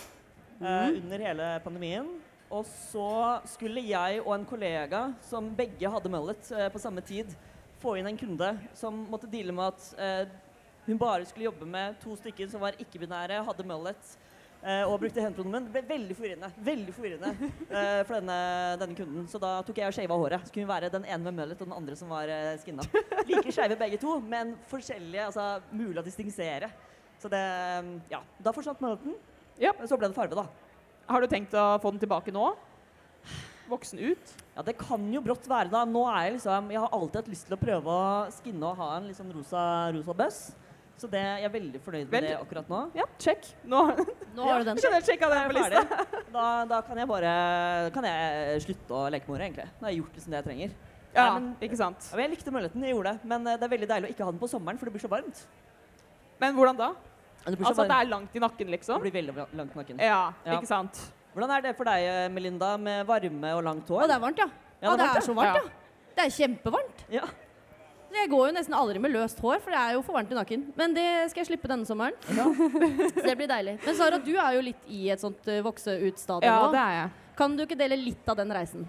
Mm. eh, under hele pandemien. Og så skulle jeg og en kollega som begge hadde møllet eh, på samme tid, få inn en kunde som måtte deale med at eh, hun bare skulle jobbe med to stykker som var ikke-binære, hadde møllet. Eh, og brukte hendpronomen. Det ble veldig forvirrende veldig forvirrende uh, for denne, denne kunden. Så da tok jeg og shava håret. Så kunne vi være den ene med møllet og den andre som var uh, skinna. Like skeive begge to, men forskjellige. Altså mulig å distingsere. Så det Ja. Da forsvant mulleten. Ja. Men så ble det farve, da. Har du tenkt å få den tilbake nå? voksen ut? Ja, det kan jo brått være da. Nå er jeg liksom Jeg har alltid hatt lyst til å prøve å skinne og ha en sånn rosa, rosa bøss. Så det, jeg er veldig fornøyd med Vel, det akkurat nå. Ja, check. Nå Nå har du den. [LAUGHS] skjønner sjekka det på lista. [LAUGHS] Da, da kan jeg bare kan jeg slutte å leke med ordet, egentlig. Da har jeg gjort liksom det jeg trenger. Ja, Nei, men- ikke sant. Ja, men jeg likte muligheten, jeg gjorde det. Men eh, det er veldig deilig å ikke ha den på sommeren, for det blir så varmt. Men hvordan da? Det Altså at det er langt i nakken, liksom? Det blir veldig langt i nakken. Ja, Ja. ikke sant. Hvordan er det for deg, eh, Melinda, med varme og langt hår? Å, det er varmt, ja. Ja, det, det det er er så varmt, Ja. ja. Det er kjempevarmt. Ja. Jeg går jo nesten aldri med løst hår, for det er jo for varmt i nakken. Men det skal jeg slippe denne sommeren. [LAUGHS] Så det blir deilig. Men Sara, du er jo litt i et sånt uh, vokse ut-stadium Ja, nå. det er jeg. Kan du ikke dele litt av den reisen?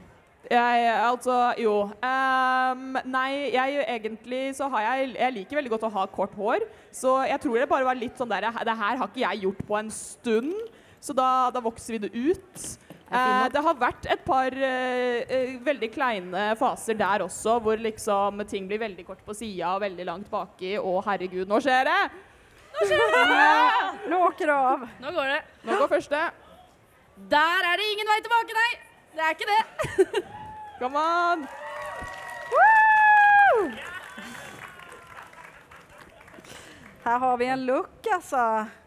Jeg, altså, jo. Um, nei, jeg egentlig så har jeg Jeg liker veldig godt å ha kort hår. Så jeg tror det bare var litt sånn der Det her har ikke jeg gjort på en stund. Så da, da vokser vi det ut. Eh, det har vært et par eh, eh, veldig kleine faser der også, hvor liksom ting blir veldig kort på sida og veldig langt baki. Å, herregud, nå skjer det! [LAUGHS] Nå åker det av. Nå går det. Nå går første. Der er det ingen vei tilbake, nei! Det er ikke det. [LAUGHS] Come on! Här har vi en look altså.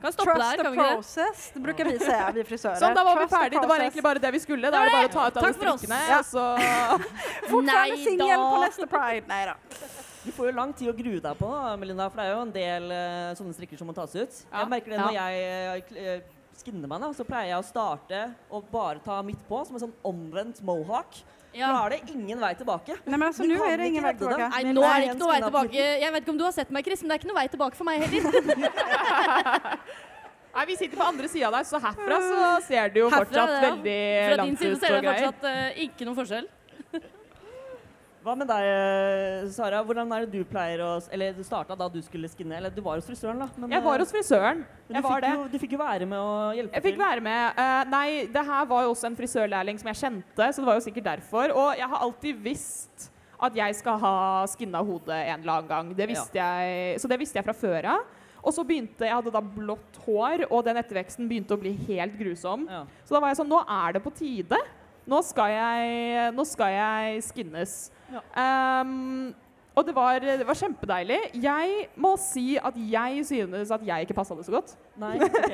Kan Trust der, the process, det bruker vi säga, vi frisører. Sånn, da var vi Trust vi ferdig. Det var egentlig bare det vi skulle. Da er det bare å ta ut alle strikkene. Ja. Og så [LAUGHS] Fortfarande singel på neste Pride. Nei da. Du får jo lang tid å grue deg på, Melinda, for det er jo en del uh, sånne strikker som må tas ut. Ja. Jeg merker det Ja. når jeg eh, skinner meg, da, så pleier jeg å starte og bare ta midt på, som en sånn omvendt mohawk. Da Ja. er det ingen vei tilbake. Nei, men altså, nå er det ingen vei tilbake. tillbaka. Nei, nå er det ikke noe vei tilbake. Jeg vet ikke om du har sett meg, Chris, men det er ikke noe vei tilbake for meg heller. [LAUGHS] Nei, vi sitter på andre sida der, så herfra så ser det jo Herfra, fortsatt ja. veldig Fra din side ser og det fortsatt uh, ikke noen forskjell. Hva med deg, eh, Sara? Hvordan er det du pleier å Eller du starta da du skulle skinne, eller du var hos frisøren, da. Men, Jeg var eh, hos frisøren. Jeg du, var fikk det. jo, du fikk jo være med å hjelpe til. Jeg fikk til. være med. Uh, nei, det her var jo også en frisørlærling som jeg kjente, så det var jo sikkert derfor. Og jeg har alltid visst at jeg skal ha skinna hodet en eller annen gang. Det visste jeg, så det visste jeg fra før av. Og så begynte Jeg hadde da blått hår, og den etterveksten begynte å bli helt grusom. Ja. Så da var jeg sånn Nå er det på tide. Nå skal jeg, nå skal jeg skinnes. Ehm, og det var, det var kjempedeilig. Jeg må si at jeg synes at jeg ikke passa det så godt. Nei, [LAUGHS] ok.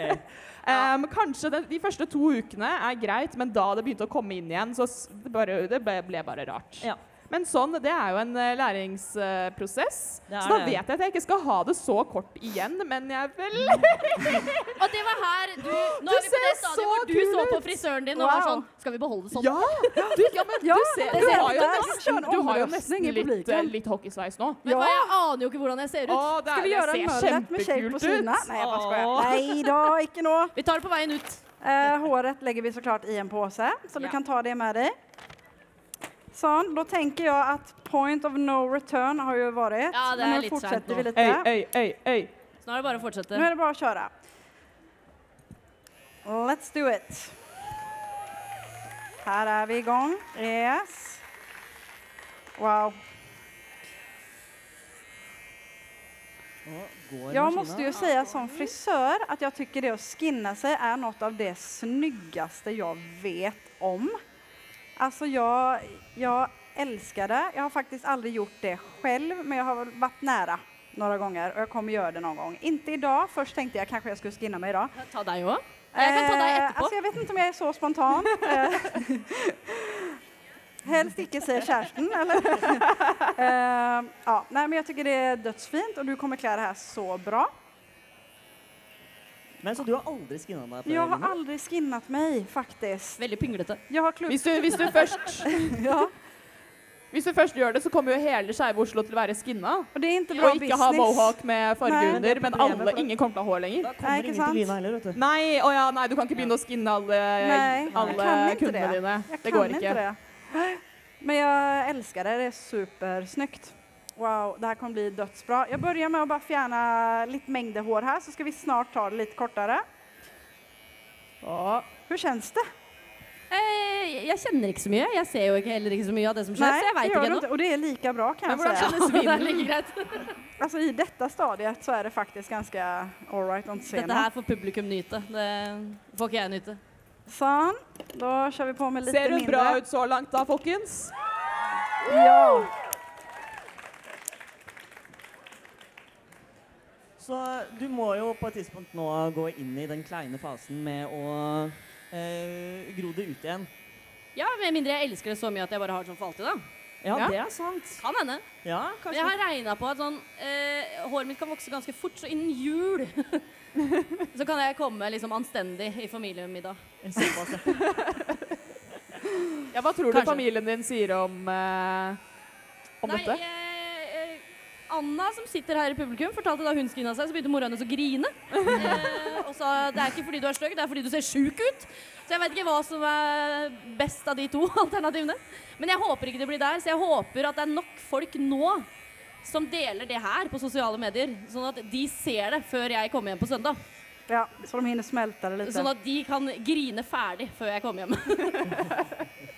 Ehm, kanskje den, de første to ukene er greit, men da det begynte å komme inn igjen, så det, bare, det ble, ble bare rart. Ja. Men sånn, det er jo en eh, læringsprosess. Er så da det. vet jeg at jeg ikke skal ha det så kort igjen, men jeg vil [LAUGHS] Og det var her du Nå er vi på det stadiet hvor du så på frisøren din og var sånn Skal vi beholde det sånn? Ja! Du, ja, men [LAUGHS] Ja, du, ser, du ser har jo nesten, du har jo nesten litt, eh, litt hockeysveis nå. Men du hva, Ja. Jeg aner jo ikke hvordan jeg ser ut. Å, det, skal vi gjøre en ser med shape på siden? Nei. Nej då, inte nå. Vi tar det på veien ut. Uh, håret legger vi så klart i en påse, så du kan ta det med dig. Sånn, Da tenker jeg at point of no return har jo vært. Ja, det er men nå litt fortsetter sent vi litt. lite. Øy, øy, øy, øy. Så nå er det bare å fortsette. Nå er det bare å kjøre. Let's do it. Her er vi igång. Yes. Wow. Jeg Jag si måste ju säga som frisør at jeg tycker det å skinne seg er noe av det snyggaste jeg vet om. Alltså jag, jag älskar det. Jag har faktiskt aldrig gjort det själv, men jag har varit nära några gånger och jag kommer göra det någon gång. Inte idag. Först tänkte jag kanske jag skulle skinna mig idag. Ta deg också. Jeg kan ta deg Eh, etterpå. Alltså jag vet inte om jag är så spontan. Eh, Helst inte, säger kärsten. Eller? [LAUGHS] Eh, ja, nej, men jag tycker det är dödsfint och du kommer klä det här så bra. Men så du har aldri skinna deg? Jeg Jag har øynene? aldri skinnat meg, faktisk. Veldig pinglete. Jeg har klubb... Hvis du, hvis, du [LAUGHS] først, Ja, hvis du først gjør det, så kommer jo hele Skeive Oslo til å være skinna. og det er ikke bra Og ikke ha business. mohawk med farge Nei, under, er men alle, ingen kommer til å ha hår lenger. Da Nei, kommer ikke ingen til Lina heller, vet du. Nei, å ja, nei, du kan ikke begynne å skinne alle, Nei, jag alle kan inte kundene det. dine. Jeg Det kan går inte ikke. det. Men jeg elsker det, det er supersnyggt. Wow, det här kommer bli dödsbra. Jag börjar med att bara fjärna lite mängder hår här så ska vi snart ta det lite kortare. Å, Hur känns det? Eh, jeg kjenner ikke så mye. Jeg ser jo ikke heller ikke så mye av det som skjer, så jeg gör ikke ennå. inte. Och det är lika bra kan Men jag hvordan säga. kjennes [LAUGHS] Det er like greit. Alltså [LAUGHS] i detta stadiet så är det faktiskt ganska all right on scenen. Dette her får publikum nyte. Det får ikke jeg nyte. Sånn. Da kjører vi på med litt Ser hun mindre. bra ut så langt da, folkens? Ja. Så du må jo på et tidspunkt nå gå inn i den kleine fasen med å eh, gro det ut igjen. Ja, Med mindre jeg elsker det så mye at jeg bare har det sånn for alltid, da. Ja, Ja. det er sant. Kan hende. Ja, Men kanskje. jeg har regna på at sånn eh, håret mitt kan vokse ganske fort, så innen jul [LAUGHS] så kan jeg komme liksom anstendig i familiemiddag. Ja. Ja, hva tror Kanskje. du familien din sier om, eh, om Nei, dette? eh, eh, Anna som sitter her i publikum, fortalte da hun skrinna seg, så begynte mora hennes å grine. [LAUGHS] Eh, og sa det er ikke fordi du er stygg, det er fordi du ser sjuk ut. Så jeg vet ikke hva som er best av de to [LAUGHS] alternativene. Men jeg håper ikke det blir der, så jeg håper at det er nok folk nå som deler det her på sosiale medier, sånn at de ser det før jeg kommer hjem på søndag. ja, så de hinner smelte det litt. Sånn at de kan grine ferdig før jeg kommer hjem. [LAUGHS]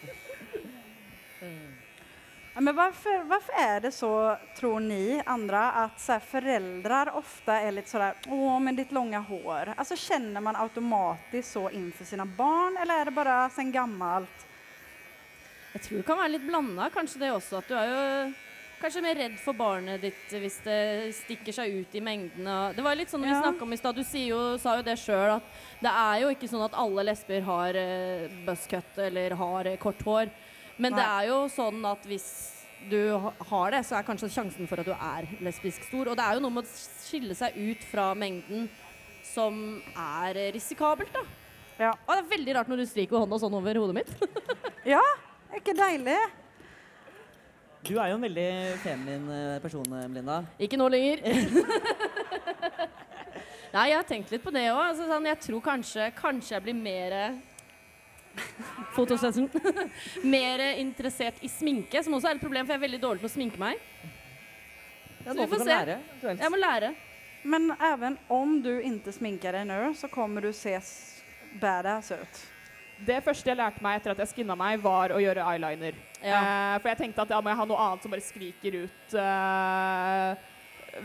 Men varför, varför är det så, tror ni andra, att så här, föräldrar ofta är lite sådär, åh men ditt långa hår. Alltså känner man automatiskt så inför sina barn eller är det bara sen gammalt? Jeg tror det kan være litt blanda, kanskje det også. At du er jo kanskje mer redd for barnet ditt hvis det stikker seg ut i mengden. Det var litt sånn vi Ja. snakket om i stad. Du jo, sa jo det sjøl, at det er jo ikke sånn at alle lesber har uh, buzzcut eller har eh, kort hår. Men det er jo sånn at hvis du har det, så er kanskje sjansen for at du er lesbisk stor. Og det er jo noe med å skille seg ut fra mengden som er risikabelt, da. Ja. Og det er veldig rart når du stryker hånda sånn over hodet mitt. [LAUGHS] Ja, ikke deilig? Du er jo en veldig feminin eh, person, eh, Melinda. Ikke nå lenger. [LAUGHS] Nei, jeg har tenkt litt på det òg. Altså, sånn, jeg tror kanskje, kanskje jeg blir mer [LAUGHS] Fotosession. [LAUGHS] mer interessert i sminke, som også er et problem, for jeg er veldig dårlig til å sminke meg. Ja, Så vi får se. lære. Jeg må lære. Men even om du ikke sminker deg nå, så kommer du se s- badass ut. Det første jeg lærte meg etter at jeg skinna meg, var å gjøre eyeliner. Ja. Eh, for jeg tenkte at ja, må jeg ha noe annet som bare skriker ut eh,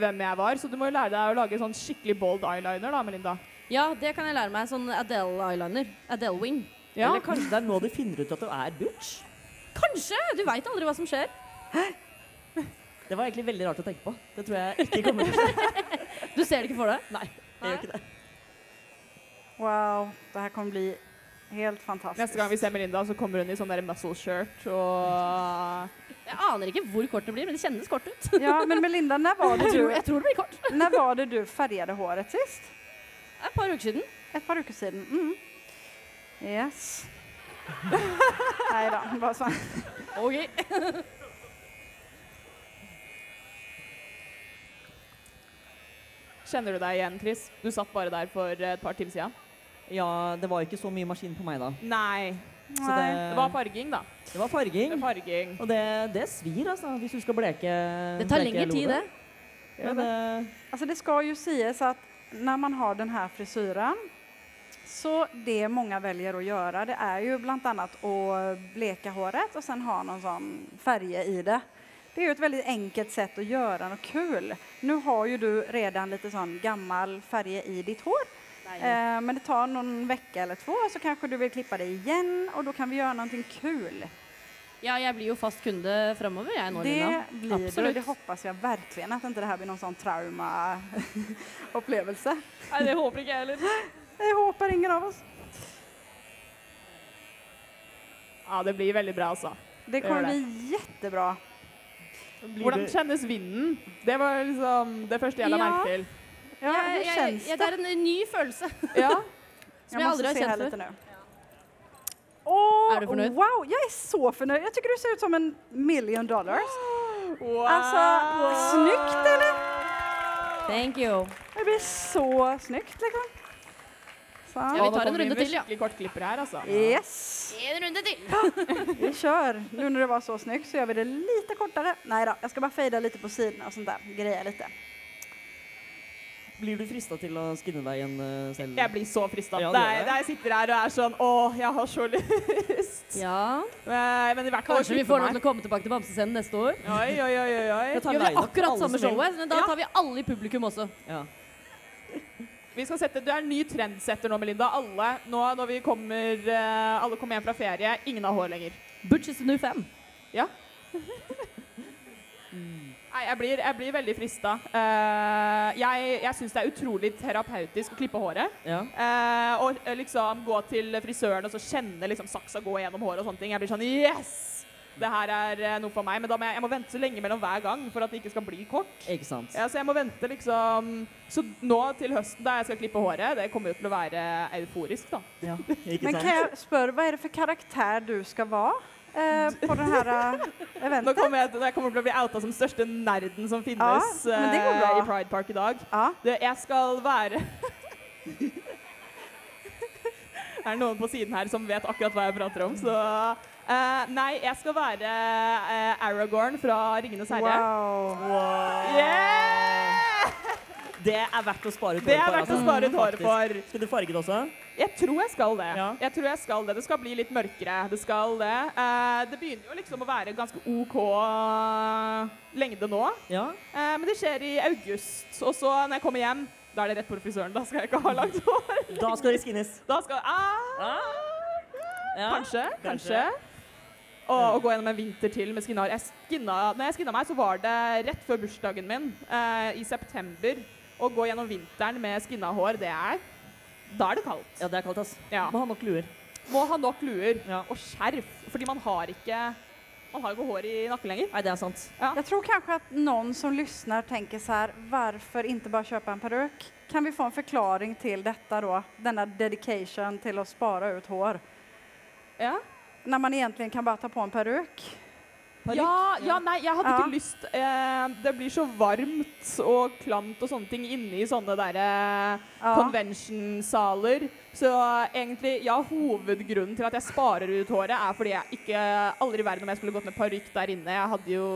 hvem jeg var. Så du må jo lære deg å lage sånn skikkelig bold eyeliner, da, Melinda. ja, det kan jeg lære meg. Sånn Adele-eyeliner. Adele-wing. Ja. Eller kanskje det er nå du finner ut at du er butch? Kanskje! Du veit aldri hva som skjer. Det var egentlig veldig rart å tenke på. Det tror jeg ikke kommer til å skje. [LAUGHS] Du ser det ikke for deg. Nei, jeg gjør ikke det. Wow, det her kan bli helt fantastisk. Neste gang vi ser Melinda, så kommer hun i sånn der muscle shirt og Jeg aner ikke hvor kort det blir, men det kjennes kort ut. Ja, men Melinda, når var [LAUGHS] det Jeg tror, du, jeg tror det blir kort. Når var det du farget håret sist? Et par uker siden. Et par uker siden. Mm. Yes. [LAUGHS] Nei da, bare sånn. Ok. Kjenner du deg igjen, Chris? Du satt bare der for et par timer siden. Ja, det var ikke så mye maskin på meg da. Nei. Så det, Det var farging, da. det var farging. Det farging. Og det, det svir, altså, hvis du skal bleke Det tar lengre tid, det. Ja, det. Altså, det skal jo sies at når man har den här frisyren så det mange velger å gjøre, det er jo bl.a. å bleke bleka håret og sen ha noen sånn farge i det. Det er jo et veldig enkelt sett å gjøre noe kul. Nå har jo du redan litt sånn gammel farge i ditt hår. Eh, men det tar noen uker eller två så kanskje du vil klippe det igjen, og da kan vi gjøre noe kul. Ja, jeg blir jo fast kunde framover, jeg nå, Lina. Det blir du. Absolutt. Det hoppas jeg verkligen At ikke det her blir noen sånn trauma-upplevelse. Nei, det håper ikke jeg heller. Det håper ingen av oss. Ja, det blir veldig bra, altså. Det kommer det. bli kjempebra. Hvordan kjennes vinden? Det var liksom det første jeg la Ja. merke til. Ja, jeg, jeg, känns jeg, det? det er en ny følelse. [LAUGHS] Ja. Som jeg måste aldri har kjent før. lite er du fornøyd? Wow, jeg er så fornøyd. Jeg syns du ser ut som en million dollars. Wow. Alltså, snyggt eller? Thank you. Det blir så snyggt liksom. Så. Ja, vi tar en runde til, ja. Skikkelig kortklipper her, altså. Yes, En runde til. [LAUGHS] vi kjør. Nå når det var så snyggt så gjør vi det lite kortere. Nei da, jeg skal bare fade litt på siden Og sånt der. Greie litt. Blir du frista til å skinne deg igjen eh, selv? Jeg blir så frista. Ja, jeg sitter her og er sånn Å, jeg har så lyst. Ja. Men, men i hvert fall Kanskje vi får lov til å komme tilbake til Bamsescenen neste år? Oi, oi, oi, oi, Da tar vi akkurat samme showet? Men da tar vi alle i publikum også. Ja. Vi skal sette, Du er en ny trendsetter nå, Melinda. Alle nå når vi kommer, eh, alle kommer hjem fra ferie, ingen har hår lenger. Butch is the new fem. Ja. Nei, jeg blir, jeg blir veldig frista. Uh, jeg jeg syns det er utrolig terapeutisk å klippe håret. Ja. Uh, og eh, liksom gå til frisøren og så kjenne liksom saksa gå gjennom håret og sånne ting. Jeg blir sånn Yes! Det her er eh, noe for meg. Men da må jeg, jeg må vente så lenge mellom hver gang for at det ikke skal bli kort. Ikke sant. Ja, så jeg må vente liksom Så nå til høsten da jeg skal klippe håret, det kommer jo til å være euforisk, da. Ja, [LAUGHS] ikke Men kan jeg spørre, hva er det for karakter du skal være eh, på det her eh, Nå kommer jeg, jeg kommer til å bli outa som største nerden som finnes Ja, men det går eh, i Pride Park i dag. Ja. Det, jeg skal være [LAUGHS] Det er noen på siden her som vet akkurat hva jeg prater om, så eh, Nei, jeg skal være uh, Aragorn fra Ringenes herre. Wow. Yeah! Det er verdt å spare ut Det håret er for. verdt å altså. spare ut håret for. Skal du farge det også? Jeg tror jeg skal det. Ja. Jeg tror jeg skal Det Det skal bli litt mørkere. Det skal det. Uh, det begynner jo liksom å være ganske OK lengde nå. Ja. Eh, men det skjer i august. Og så når jeg kommer hjem, da er det rett på frisøren. Da skal jeg ikke ha langt hår. Da skal det skinnes. Da skal ah, Ja. Kanskje. Kanskje. Kanskje. Og, og gå gjennom en vinter til med skinna hår. Jeg skinna, når jeg skinna meg, så var det rett før bursdagen min eh, i september. Å gå gjennom vinteren med skinna hår, det er Da er det kaldt. Ja, det er kaldt, ass. Ja. Må ha nok luer. Må ha nok luer Ja. og skjerf, fordi man har ikke man har ikke hår i nakken lenger. Nei, det er sant. Jeg tror kanskje at noen som lysner tenker sånn Hvorfor ikke bare kjøpe en peruk? Kan vi få en forklaring til dette, da? Denne dedication til å spara ut hår. Ja. När man egentlig kan bare ta på en peruk. Ja, ja, nei, jeg hadde Ja. ikke lyst eh, Det blir så varmt og klamt og sånne ting inne i sånne derre Ja. convention-saler. Så egentlig, ja, hovedgrunnen til at jeg sparer ut håret, er fordi jeg ikke aldri i verden om jeg skulle gått med parykk der inne. Jeg hadde jo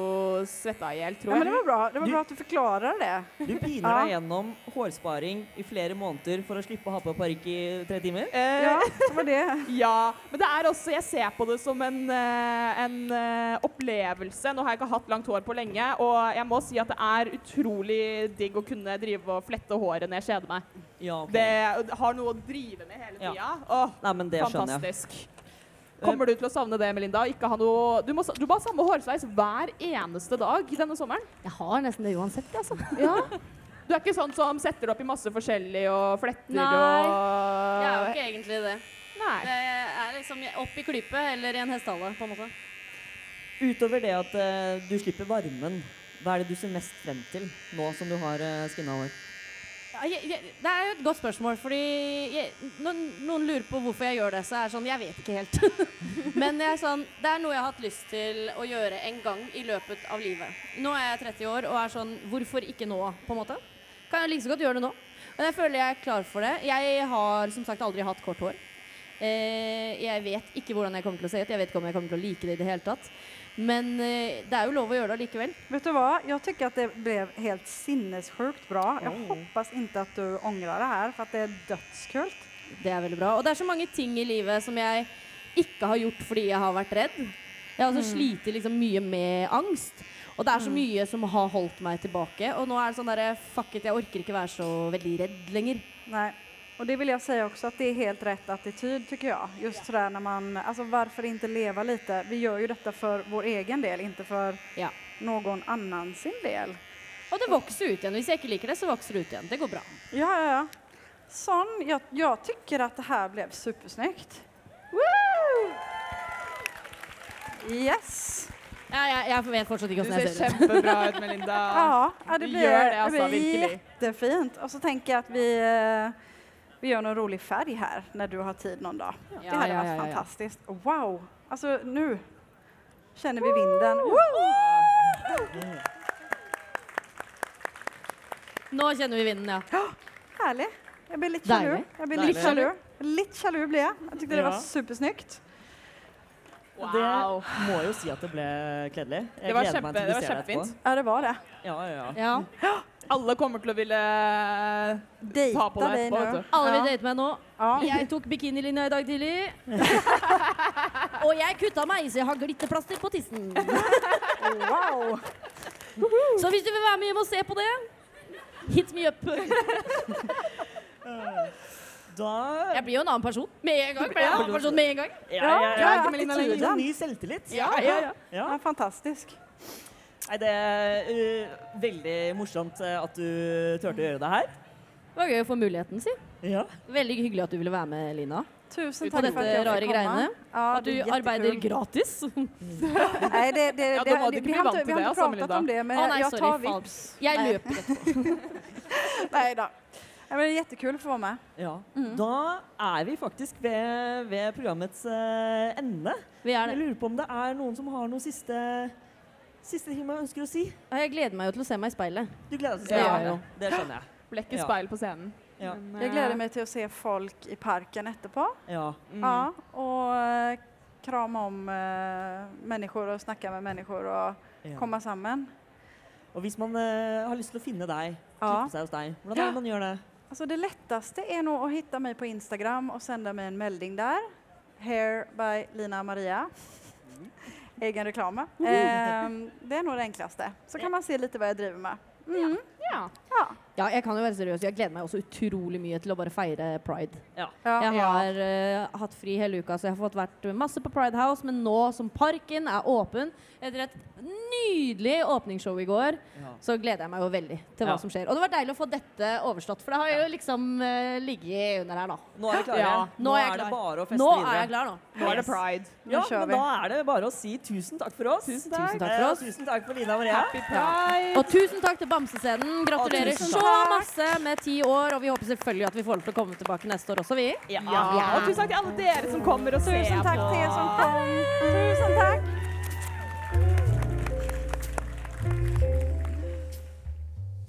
svetta i hjel, Ja, tror men det jeg. var bra, det var Du- bra at du forklarer det. Du piner Ja. deg gjennom hårsparing i flere måneder for å slippe å ha på parykk i tre timer. Eh, Ja, det var det. [LAUGHS] Ja, men det er også, jeg ser på det som en, eh, en eh, opplevelse. Nå har jeg ikke hatt langt hår på lenge, og jeg må si at det er utrolig digg å kunne drive og flette håret når jeg kjeder meg. Ja, okay. Det har noe å drive med hele Ja. tida. Åh, Nei, men det skjønner jeg. Kommer du til å savne det, Melinda? Ikke ha noe, du, må, du må ha samme hårsveis hver eneste dag denne sommeren. Jeg har nesten det uansett, altså. [LAUGHS] Ja. Du er ikke sånn som setter opp i masse forskjellig og fletter Nei, og Jeg er jo ikke egentlig det. Nei. Det er liksom opp i klype eller i en hestehale, på en måte. Utover det at uh, du slipper varmen, hva er det du ser mest frem til nå som du har uh, skinna hår? Jeg, jeg, det er jo et godt spørsmål, fordi jeg, noen, noen lurer på hvorfor jeg gjør det, så er det sånn Jeg vet ikke helt. [LAUGHS] Men jeg er sånn, det er noe jeg har hatt lyst til å gjøre en gang i løpet av livet. Nå er jeg 30 år og er sånn Hvorfor ikke nå, på en måte? Kan jeg like så godt gjøre det nå? Men jeg føler jeg er klar for det. Jeg har som sagt aldri hatt kort hår. Eh, jeg vet ikke hvordan jeg kommer til å se ut. Jeg vet ikke om jeg kommer til å like det i det hele tatt. Men eh, det er jo lov å gjøre det likevel. Vet du hva? Jeg syns at det ble helt sinnessjukt bra. Jeg oh. håper ikke at du angrer det her for at det er dødskult. Det er veldig bra. Og det er så mange ting i livet som jeg ikke har gjort fordi jeg har vært redd. Jeg har også slitt liksom mye med angst. Og det er så mye som har holdt meg tilbake. Og nå er det sånn derre Fuck it, jeg orker ikke være så veldig redd lenger. Nej. Och det vill jag säga också att det är helt rätt attityd tycker jag. Just sådär när man, alltså varför inte leva lite? Vi gör ju detta för vår egen del, inte för Ja. någon annan sin del. Og det vokser ut igjen. Hvis jeg ikke liker det, så vokser det ut igjen. Det går bra. Ja, ja, ja. Sån, jag, jag tycker att det här blev supersnyggt. Yes! Ja, jeg, jeg vet fortsatt ikke Du åssen jeg ser ser ut. kjempebra [LAUGHS] ut, Melinda. Ja, ja det blir, det, det det blir virkelig. jättefint. Och så tänker jag att vi, eh, vi gör någon rolig färg här när du har tid någon dag. det Ja, hade ja, varit ja, ja. fantastiskt. Wow! Alltså nu känner vi vinden. Woo! Nå kjenner vi vinden, ja. Härlig. Jeg blir litt jaloux. Jag blir litt sjalu. Litt sjalu jaloux jeg. Jeg syntes det var supersnyggt. Wow. Det må jo si at det ble kledelig. Jeg Det var, gleder kjempe, meg til det å var se deg etterpå. Ja, det var det. Ja, ja, ja. Alle kommer til å ville date Ta på deg etterpå, nu. vet du. Alle vil date meg nå. Ja. Jeg tok bikinilinja i dag tidlig. [LAUGHS] Og jeg kutta meg, så jeg har glitterplaster på tissen. Wow! Så hvis du vil være med hjem og se på det, hit me up. Da Jeg blir jo en annen person med en gang. Blir jeg en annen person med en gang. Ja, ja, ja. Ja, ja, ny selvtillit. Ja, ja, ja. Ja. Ja, fantastisk. Nei, det er uh, veldig morsomt eh, at du turte å gjøre det her. Det var gøy å få muligheten, si. Ja. Veldig hyggelig at du ville være med, Lina. Tusen takk for dette jeg rare greiene. Ja, At du arbeider gratis. [LAUGHS] nei, det, det, Ja, det, var det det, vi, hadde, vi det, pratat Melinda. om det, men Å nei, jag sorry. tar vips. Jeg løper etterpå. Nej då. Ja, men det er jättekul å få med. ja. Mm. Da er vi faktisk ved, ved programmets uh, ende. Vi er Jeg lurer på om det er noen som har noen siste, siste ting man ønsker å si. Jeg gleder meg jo til å se meg i speilet. Du gleder deg til å se ja, det? jeg. Det skjønner jeg. [LAUGHS] Blekke Ja. speil på scenen. Ja. Men, jeg gleder meg til å se folk i parken etterpå. Ja. mm. Ja, og krame krama om uh, mennesker og snakke med mennesker og ja. sammen. samman. Og hvis man uh, har lyst til å finne deg, Ja. klippe seg hos deg, hvordan er det man gjør det? Altså, det letteste er nå å finne meg på Instagram og sende meg en melding der. Hair by Lina Maria. Egen reklame. Eh, det er nog det enklaste. Så kan man se lite vad jag driver med. Mm. Ja. Ja. Ja, jeg kan jo være seriøs. Jeg gleder meg også utrolig mye til å bare feire pride. Ja. Jeg har uh, hatt fri hele uka, så jeg har fått vært masse på Pride House. Men nå som parken er åpen, etter et nydelig åpningsshow i går, Ja. så gleder jeg meg jo veldig til hva Ja. som skjer. Og det var deilig å få dette overstått, for det har jo liksom uh, ligget under her nå. Nå er vi klare. Ja, nå er jeg det klar. bare å feste Nå videre. er jeg klar, nå. Nå er det pride. Nå Ja, men vi. da er det bare å si tusen takk for oss. Tusen takk. Tusen takk for Eh, oss. Tusen takk for Lina Maria. Happy pride. Og tusen takk til Bamsescenen. Gratulerer tusen så takk. masse med ti år. Og vi håper selvfølgelig at vi får lov til å komme tilbake neste år også, vi. Ja. Ja. Og tusen takk til alle dere som kommer og ser Tusen takk på. till er som kom. Tusen takk.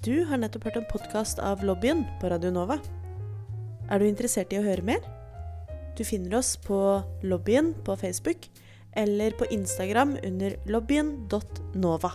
Du har nettopp hørt en podkast av Lobbyen på Radio Nova. Er du interessert i å høre mer? Du finner oss på Lobbyen på Facebook eller på Instagram under lobbyen.nova.